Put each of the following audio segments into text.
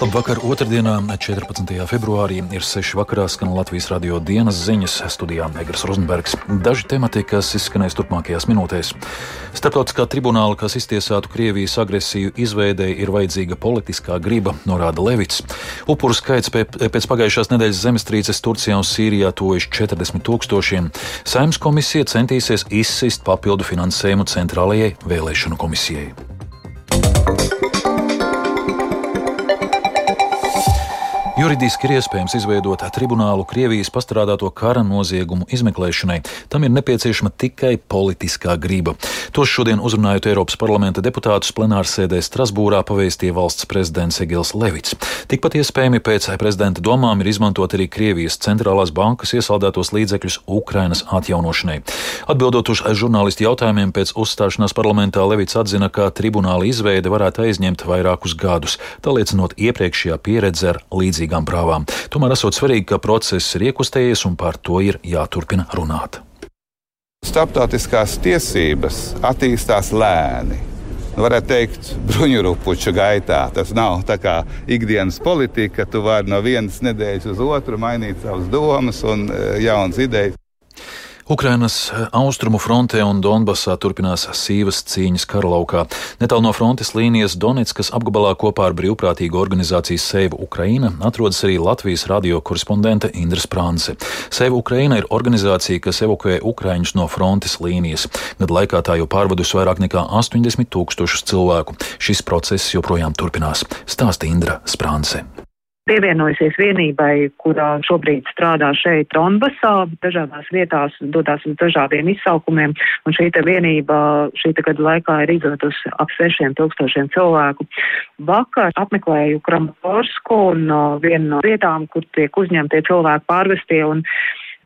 Labvakar, otrdienā, 14. februārī, ir 6. vakarā skan Latvijas radio dienas ziņas studijā Egers Rozenbergs. Daži temati, kas izskanēs turpmākajās minūtēs. Starptautiskā tribunāla, kas iztiesātu Krievijas agresiju izveidēji, ir vajadzīga politiskā griba, norāda Levits. Upuru skaits pēc pagājušās nedēļas zemestrīces Turcijā un Sīrijā tojuši 40 tūkstošiem. Saimnes komisija centīsies izsist papildu finansējumu centrālajai vēlēšanu komisijai. Juridiski ir iespējams izveidot tribunālu Krievijas pastrādāto kara noziegumu izmeklēšanai. Tam ir nepieciešama tikai politiskā griba. To šodien uzrunājot Eiropas parlamenta deputātus plenārsēdē Strasbūrā pavēstīja valsts prezidents Egils Levits. Tikpat iespējami pēc prezidenta domām ir izmantot arī Krievijas centrālās bankas iesaldētos līdzekļus Ukrainas atjaunošanai. Atbildot uz žurnālistu jautājumiem pēc uzstāšanās parlamentā, Levits atzina, ka tribunāla izveide varētu aizņemt vairākus gadus, tā liecinot iepriekšējā pieredze ar līdzīgu līdzīgām prāvām. Tomēr esot svarīgi, ka process ir iekustējies un par to ir jāturpina runāt. Starptautiskās tiesības attīstās lēni. Nu, varētu teikt, bruņurupuču gaitā. Tas nav tā kā ikdienas politika, ka tu vari no vienas nedēļas uz otru mainīt savas domas un e, jaunas idejas. Ukrainas eh, austrumu frontē un Donbasā turpinās sīvas cīņas karalaukā. Netālu no frontes līnijas Donetskas apgabalā kopā ar brīvprātīgo organizāciju Seiva Ukraina atrodas arī Latvijas radio korespondente Indra Sprānce. Seiva Ukraina ir organizācija, kas evakuē ukraiņus no frontes līnijas. Gadu laikā tā jau pārvadus vairāk nekā 80 tūkstošus cilvēku. Šis process joprojām turpinās. Stāsta Indra Sprānce pievienojusies vienībai, kurā šobrīd strādā šeit Donbasā, dažādās vietās, dodās uz dažādiem izsaukumiem, un šī vienība šī gada laikā ir izvedusi ap sešiem tūkstošiem cilvēku. Vakar apmeklēju Kramaporsku un uh, vienu no vietām, kur tiek uzņemtie cilvēki pārvestie, un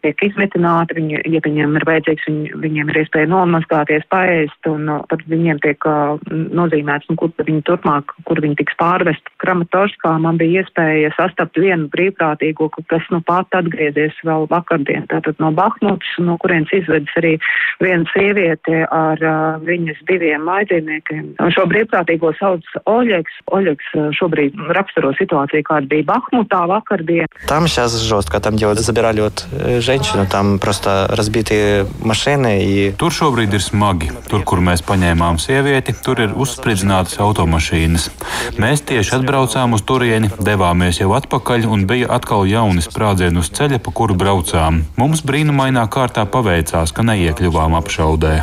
tiek izmitināti, viņi, ja viņiem ir vajadzīgs, viņi, viņiem ir iespēja nomazgāties, paēst, un uh, tad viņiem tiek uh, nozīmēts, nu, kur viņi turpmāk, kur viņi tiks pārvest. Kramatorskā man bija iespēja sastapt vienu brīvprātīgo, kas nu pat atgriezies vēl vakardien, tātad no Bahmutas, no kurienes izvedas arī viena sieviete ar uh, viņas diviem mājdzīvniekiem. Šo brīvprātīgo sauc Oļeks. Oļeks uh, šobrīd raksturo situāciju, kāda bija Bahmutā vakardien. Там сейчас жестко, там делают, забирали вот женщин женщину, там просто разбитые машины. И... Tur šobrīd ir smagi. Tur, kur mēs paņēmām sievieti, tur ir uzspridzinātas automašīnas. Mēs tieši atbraucām uz turieni, devāmies jau atpakaļ un bija atkal jauni sprādzieni uz ceļa, pa kuru braucām. Mums brīnumainā kārtā paveicās, ka neiekļuvām apšaudē.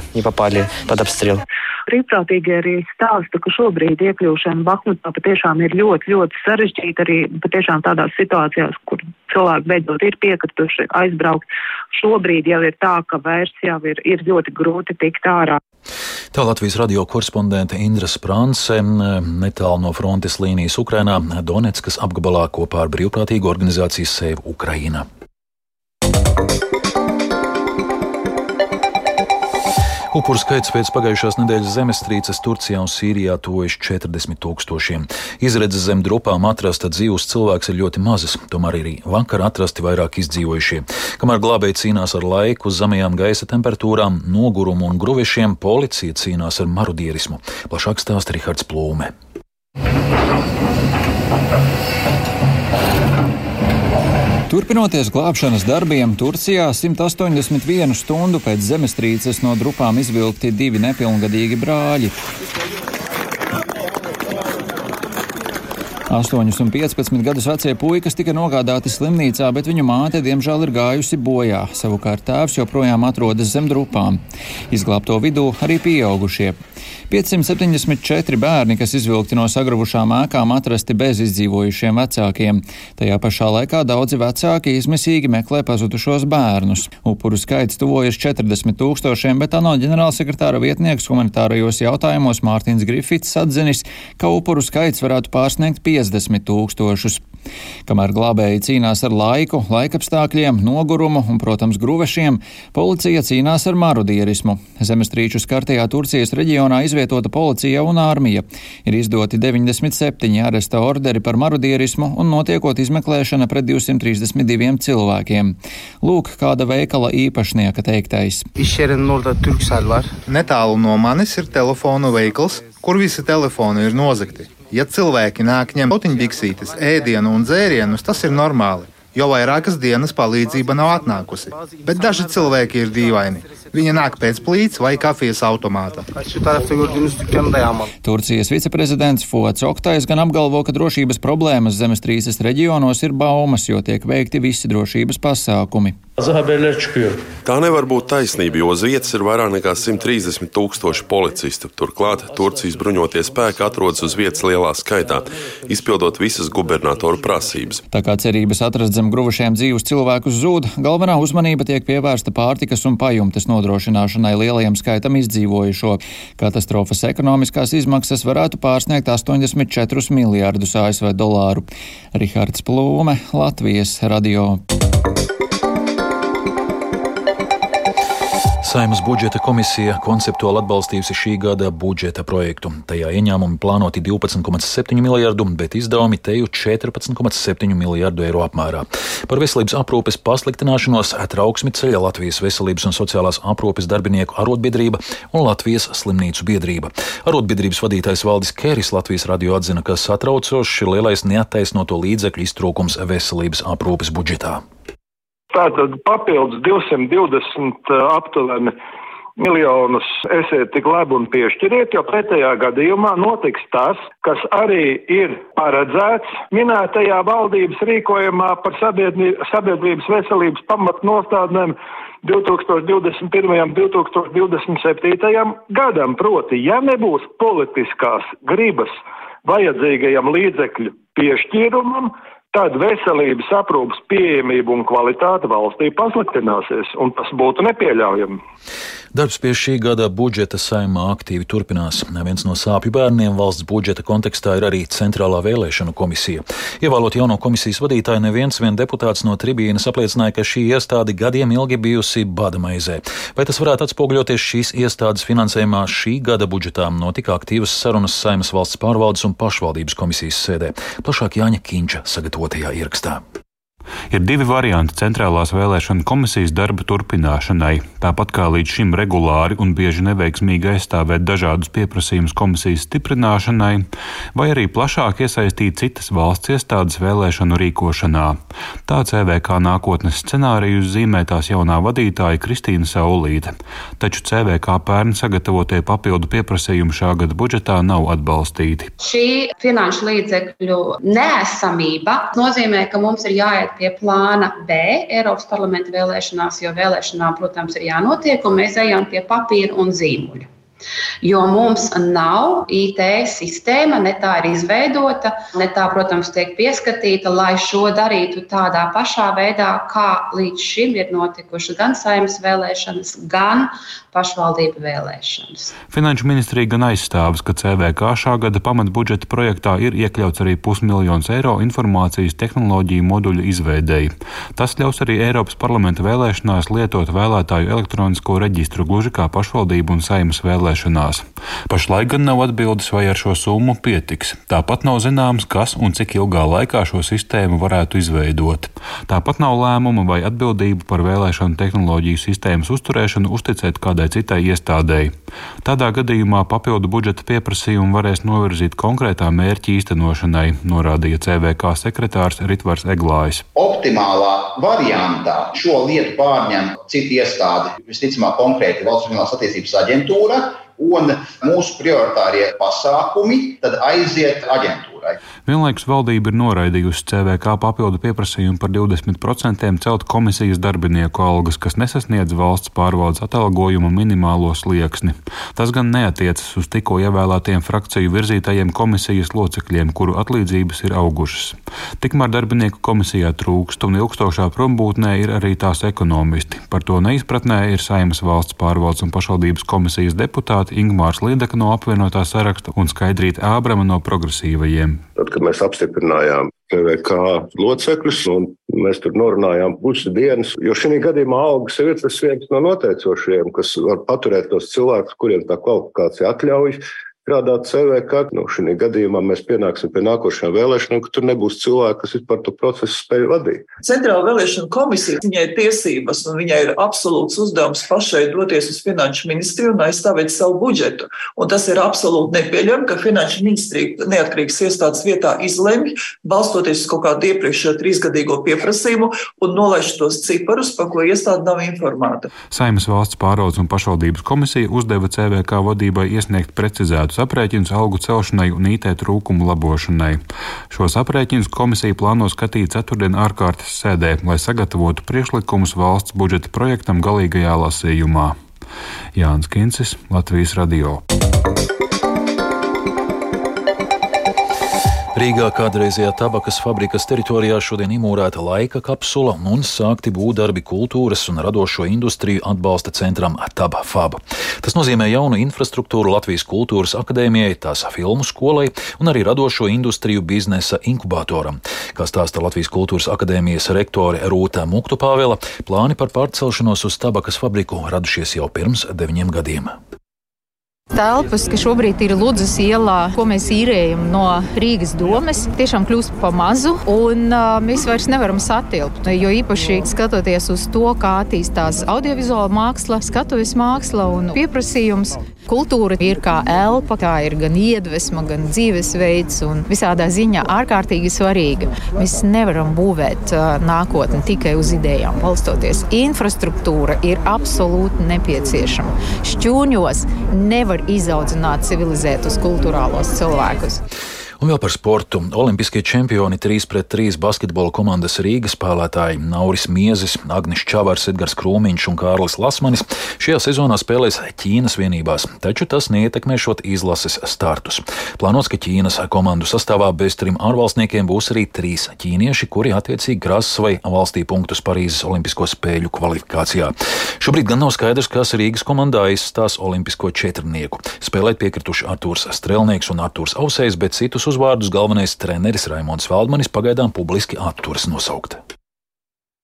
Brīvprātīgi arī stāsta, ka šobrīd iekļūšana Bahmutā patiešām ir ļoti, ļoti sarežģīta arī patiešām tādās situācijās, kur cilvēki beidzot ir piekrituši aizbraukt. Šobrīd jau ir tā, ka vairs jau ir, ir ļoti grūti tikt ārā. Tā Latvijas radio korespondente Indra Sprānse netālu no frontes līnijas Ukrainā Donetskas apgabalā kopā ar brīvprātīgu organizāciju Save Ukraina. Upuru skaits pēc pagājušās nedēļas zemestrīces Turcijā un Sīrijā tojas 40 tūkstošiem. Izredzes zem drupām atrasta dzīvus cilvēks ir ļoti mazas, tomēr arī vakar atrasti vairāk izdzīvojušie. Kamēr glābēji cīnās ar laiku, zemajām gaisa temperatūrām, nogurumu un gruvešiem, policija cīnās ar marudierismu. Plašāk stāsta Rihards Plūme. Turpinoties glābšanas darbiem, Turcijā 181 stundu pēc zemestrīces no drupām izvilkti divi nepilngadīgi brāļi. 8 un 15 gadus vecie puikas tika nogādāti slimnīcā, bet viņu māte diemžēl ir gājusi bojā. Savukārt tēvs joprojām atrodas zem drupām. Izglābto vidū arī pieaugušie. 574 bērni, kas izvilkti no sagravušām ēkām, atrasti bez izdzīvojušiem vecākiem. Tajā pašā laikā daudzi vecāki izmisīgi meklē pazudušos bērnus. Upuru skaits tuvojas 40 tūkstošiem, bet ANO ģenerālsekretāra vietnieks humanitārajos jautājumos Mārtiņš Grifits atzinis, ka upuru skaits varētu pārsniegt 50 tūkstošus. Kamēr glābēji cīnās ar laiku, laikapstākļiem, nogurumu un, protams, gruvešiem, policija cīnās ar marudierismu. Zemestrīču skartajā Turcijas reģionā izvietota policija un armija. Ir izdoti 97 aresta orderi par marudierismu un notiekot izmeklēšana pret 232 cilvēkiem. Lūk, kāda veikala īpašnieka teiktais. Netālu no manis ir telefonu veikals, kur visi telefoni ir nozagti. Ja cilvēki nāk ņemt potiņbiksītes, ēdienu un dzērienus, tas ir normāli. Jau vairākas dienas palīdzība nav atnākusi, bet daži cilvēki ir dīvaini. Viņa nāk pēc plīts vai kafijas automāta. Turcijas viceprezidents Fuats Oktais gan apgalvo, ka drošības problēmas zemestrīces reģionos ir baumas, jo tiek veikti visi drošības pasākumi. Tā nevar būt taisnība, jo uz vietas ir vairāk nekā 130 tūkstoši policistu. Turklāt Turcijas bruņotie spēki atrodas uz vietas lielā skaitā, izpildot visas gubernatoru prasības. Tā kā cerības atrast zem gruvušiem dzīvus cilvēkus zūd, galvenā uzmanība tiek pievērsta pārtikas un pajumtes nodrošināšanai lielajam skaitam izdzīvojušo. Katastrofas ekonomiskās izmaksas varētu pārsniegt 84 miljārdus ASV dolāru. Rihards Plūme, Latvijas radio. Saimas budžeta komisija konceptuāli atbalstījusi šī gada budžeta projektu. Tajā ieņēmumi plānoti 12,7 miljardu, bet izdevumi teju 14,7 miljardu eiro apmērā. Par veselības aprūpes pasliktināšanos trauksmi ceļa Latvijas veselības un sociālās aprūpes darbinieku arotbiedrība un Latvijas slimnīcu biedrība. Arotbiedrības vadītājs Valdis Kēris Latvijas radio atzina, ka satraucošs ir lielais neattaisnoto līdzekļu iztrūkums veselības aprūpes budžetā. Tātad papildus 220 aptuveni miljonus esiet tik labi un piešķiriet, jo pretējā gadījumā notiks tas, kas arī ir paredzēts minētajā valdības rīkojumā par sabiedrības veselības pamatnostādnēm 2021. un 2027. gadam. Proti, ja nebūs politiskās gribas vajadzīgajam līdzekļu piešķīrumam, tad veselības aprūpas pieejamība un kvalitāte valstī pasliktināsies, un tas būtu nepieļaujami. Darbs pie šī gada budžeta saimā aktīvi turpinās. Viens no sāpju bērniem valsts budžeta kontekstā ir arī Centrālā vēlēšanu komisija. Ievēlot jauno komisijas vadītāju, neviens vien deputāts no tribīnas apliecināja, ka šī iestāde gadiem ilgi bijusi bada maizē. Vai tas varētu atspoguļoties šīs iestādes finansējumā šī gada budžetā? Notika aktīvas sarunas Saimas valsts pārvaldes un pašvaldības komisijas sēdē. Plašāk Jāņa Kīņča sagatavotajā ierakstā. Ir divi varianti centrālās vēlēšana komisijas darba turpināšanai. Tāpat kā līdz šim regulāri un bieži neveiksmīgi aizstāvēt dažādus pieprasījumus komisijas stiprināšanai, vai arī plašāk iesaistīt citas valsts iestādes vēlēšanu rīkošanā. Tā CVK nākotnes scenārijus zīmē tās jaunā vadītāja Kristīna Saulīte. Taču CVK pērn sagatavotie papildu pieprasījumi šā gada budžetā nav atbalstīti. Šī finanšu līdzekļu neesamība nozīmē, ka mums ir jāiet pie plāna B Eiropas parlamenta vēlēšanās, jo vēlēšanām, protams, ir jānotiek, un mēs ejam pie papīra un zīmuļa. Jo mums nav IT sistēma, ne tā ir izveidota, ne tā, protams, tiek pieskatīta, lai šo darītu tādā pašā veidā, kā līdz šim ir notikušas gan saimnes vēlēšanas, gan pašvaldību vēlēšanas. Finanšu ministrija gan aizstāvis, ka CVK šā gada pamatbudžeta projektā ir iekļauts arī pusmiljons eiro informācijas tehnoloģiju moduļu izveidēji. Tas ļaus arī Eiropas parlamenta vēlēšanās lietot vēlētāju elektronisko reģistru gluži kā pašvaldību un saimas vēlēšanās. Pašlaik gan nav atbildes, vai ar šo summu pietiks. Tāpat nav zināms, kas un cik ilgā laikā šo sistēmu varētu izveidot. Tāpat nav lēmuma vai atbildība par vēlēšanu tehnoloģiju sistēmas uzturēšanu uzticēt kādai citai iestādēji. Tādā gadījumā papildu budžeta pieprasījumu varēs novirzīt konkrētā mērķa īstenošanai, norādīja CVK sekretārs Ritvars Eglājs. Optimālā variantā šo lietu pārņem cita iestāde, visticamāk, konkrēti Valsts Finanses attīstības aģentūra, un mūsu prioritārie pasākumi tad aiziet aģentūrai aģentūrai. Vienlaikus valdība ir noraidījusi CVK papildu pieprasījumu par 20% celt komisijas darbinieku algas, kas nesasniedz valsts pārvaldes atalgojuma minimālo slieksni. Tas gan neatiecas uz tikko ievēlētiem frakciju virzītajiem komisijas locekļiem, kuru atlīdzības ir augušas. Tikmēr darbinieku komisijā trūkst un ilgstošā prombūtnē ir arī tās ekonomisti. Par to neizpratnē ir Saimas valsts pārvaldes un pašvaldības komisijas deputāti Ingmārs Lideka no apvienotā saraksta un Skaidrīta Ābrama no progresīvajiem gadiem. Tad, kad mēs apstiprinājām PVK locekļus, un mēs tur norunājām pusi dienas, jo šī gadījumā algas ir tas viens no noteicošajiem, kas var paturēt tos cilvēkus, kuriem tā kvalifikācija atļauj strādāt CVK. Nu, šī gadījumā mēs pienāksim pie nākošajām vēlēšanām, ka tur nebūs cilvēki, kas vispār to procesu spēj vadīt. Centrāla vēlēšana komisija, viņai ir tiesības un viņai ir absolūts uzdevums pašai doties uz finanšu ministriju un aizstāvēt savu budžetu. Un tas ir absolūti nepieļaujami, ka finanšu ministrija neatkarīgas iestādes vietā izlemj, balstoties uz kaut kādu iepriekšējo trīsgadīgo pieprasījumu un nolaiž tos ciparus, par ko iestāde nav informēta. Saimas valsts pāraudzes un pašvaldības komisija uzdeva CVK vadībai iesniegt precizētus aprēķinus algu celšanai un IT trūkumu labošanai. Šos aprēķinus komisija plāno skatīt ceturtdien ārkārtas sēdē, lai sagatavotu priekšlikumus valsts budžeta projektam galīgajā lasījumā. Jānis Kincis, Latvijas Radio. Rīgā kādreizējā tabakas fabrikas teritorijā šodien imūrēta laika kapsula un sākti būvdarbi kultūras un radošo industriju atbalsta centram TabFab. Tas nozīmē jaunu infrastruktūru Latvijas kultūras akadēmijai, tās filmu skolai un arī radošo industriju biznesa inkubatoram. Kā stāsta Latvijas kultūras akadēmijas rektore Rūta Muktu Pāvela, plāni par pārcelšanos uz tabakas fabriku radušies jau pirms deviņiem gadiem. Telpas, kas šobrīd ir Ludus ielā, ko mēs īrējam no Rīgas domes, tiešām kļūst pa mazu, un uh, mēs vairs nevaram satilpt. Jo īpaši skatoties uz to, kā attīstās audiovizuāla māksla, skatuves māksla un pieprasījums, kultūra ir kā elpa, tā ir gan iedvesma, gan dzīvesveids, un visādā ziņā ārkārtīgi svarīga. Mēs nevaram būvēt nākotni tikai uz idejām balstoties. Infrastruktūra ir absolūti nepieciešama. Šķūņos nevar var izaudzināt civilizētus kultūrālos cilvēkus. Un vēl par sportu. Olimpiskie čempioni 3 pret 3 basketbola komandas Rīgas spēlētāji Nauris Miezis, Agnis Čavars, Edgars Krūmiņš un Kārlis Lasmanis šajā sezonā spēlēs Ķīnas vienībās, taču tas neietekmēšot izlases startus. Plānots, ka Ķīnas komandu sastāvā bez trim ārvalstniekiem būs arī trīs ķīnieši, kuri attiecīgi krāsas vai valstī punktus Parīzes Olimpisko spēļu kvalifikācijā. Šobrīd gan nav skaidrs, kas Rīgas komandā aizstās Olimpisko četrnieku. Spēlēt piekrituši Artūrs Strelnieks un Artūrs Ausējs, bet citus uzvārdus galvenais treneris Raimons Valdmanis pagaidām publiski atturas nosaukt.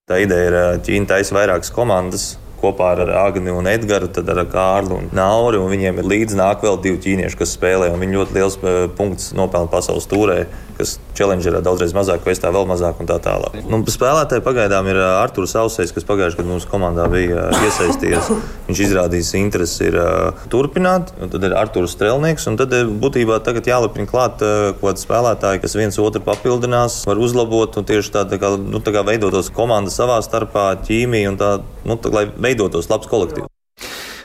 Tā ideja ir Ķīna taisa vairākas komandas. Kopā ar Agni un Edgars, tad ar Kārlu un Nauru. Un viņiem ir līdzi nāk vēl divi ķīnieši, kas spēlē. Viņi ļoti liels punkts nopelna pasaules tūrē kas Challengerā daudzreiz mazāk, Vestā vēl mazāk un tā tālāk. Nu, spēlētāji pagaidām ir Arthurs Ausējs, kas pagājušajā gadā mūsu komandā bija iesaistījies. Viņš izrādījis interesi ir, turpināt, un tad ir Arthurs Strelnieks. Tad būtībā tagad jālapina klāt kaut kādi spēlētāji, kas viens otru papildinās, var uzlabot un tieši tā, tā kā, nu, tā kā veidotos komanda savā starpā, ķīmija un tā, nu, tā lai veidotos labs kolektīvs.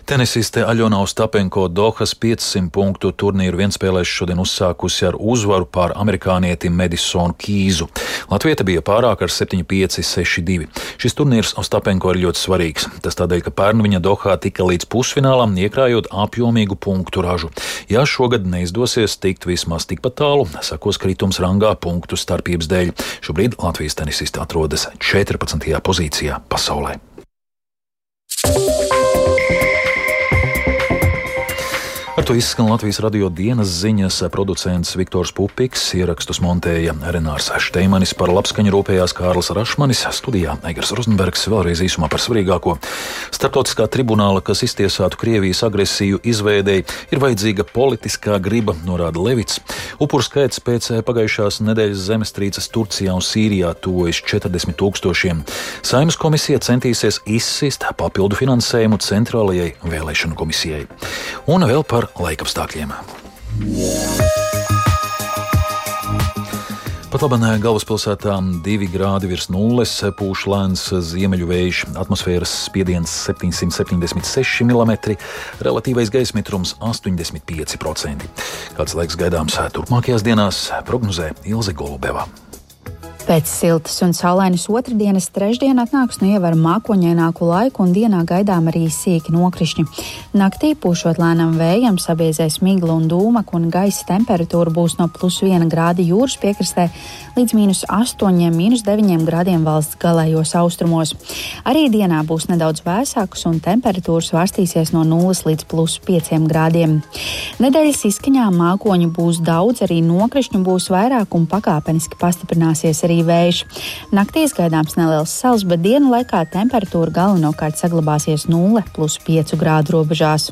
Tenisiste Aļona Ostapenko Dohas 500 punktu turnīru vienspēlēs šodien uzsākusi ar uzvaru pār amerikānieti Madisonu Kīzu. Latvieta bija pārāk ar 7-5, 6-2. Šis turnīrs Ostapenko ir ļoti svarīgs. Tas tādēļ, ka pērn viņa Dohā tika līdz pusfinālam, iekrājot apjomīgu punktu ražu. Ja šogad neizdosies tikt vismaz tikpat tālu, sakos kritums rangā punktu starpības dēļ. Šobrīd Latvijas tenisiste atrodas 14. pozīcijā pasaulē. Ar to izskan Latvijas radio dienas ziņas. Producents Viktors Pupiks, ierakstus montēja Renārs Šteimanis, par labskaņu rūpējās Kārlis Rašmanis, studijā Eigars Rozenbergs vēlreiz īsumā par svarīgāko. Startautiskā tribunāla, kas iztiesātu Krievijas agresiju izveidēji, ir vajadzīga politiskā griba, norāda Levits. Upuru skaits pēc pagājušās nedēļas zemestrīces Turcijā un Sīrijā tuvojas 40 tūkstošiem. Saimas komisija centīsies izsist papildu finansējumu centrālajai vēlēšanu komisijai. Un vēl par laikapstākļiem. Pat labi, galvaspilsētā 2 grādi virs nulles, pūš lēns ziemeļu vējš, atmosfēras spiediens 776 mm, relatīvais gaisa mitrums 85%. Kāds laiks gaidāms turpmākajās dienās, prognozē Ilze Golubeva. Pēc siltas un saulainas otrdienas trešdien atnāks no ievara mākoņaināku laiku un dienā gaidām arī sīki nokrišņi. Naktī pūšot lēnam vējam, sabiezēs migla un dūmak un gaisa temperatūra būs no plus 1 grāda jūras piekrastē līdz mīnus 8, mīnus 9 grādiem valsts galējos austrumos. Arī dienā būs nedaudz vēsāks un temperatūra svārstīsies no 0 līdz plus 5 grādiem. Nedēļas izskaņā mākoņu būs daudz, arī nokrišņu būs vairāk un pakāpeniski pastiprināsies arī arī vējš. Naktīs gaidāms neliels sals, bet dienu laikā temperatūra galvenokārt saglabāsies 0,5 grādu robežās.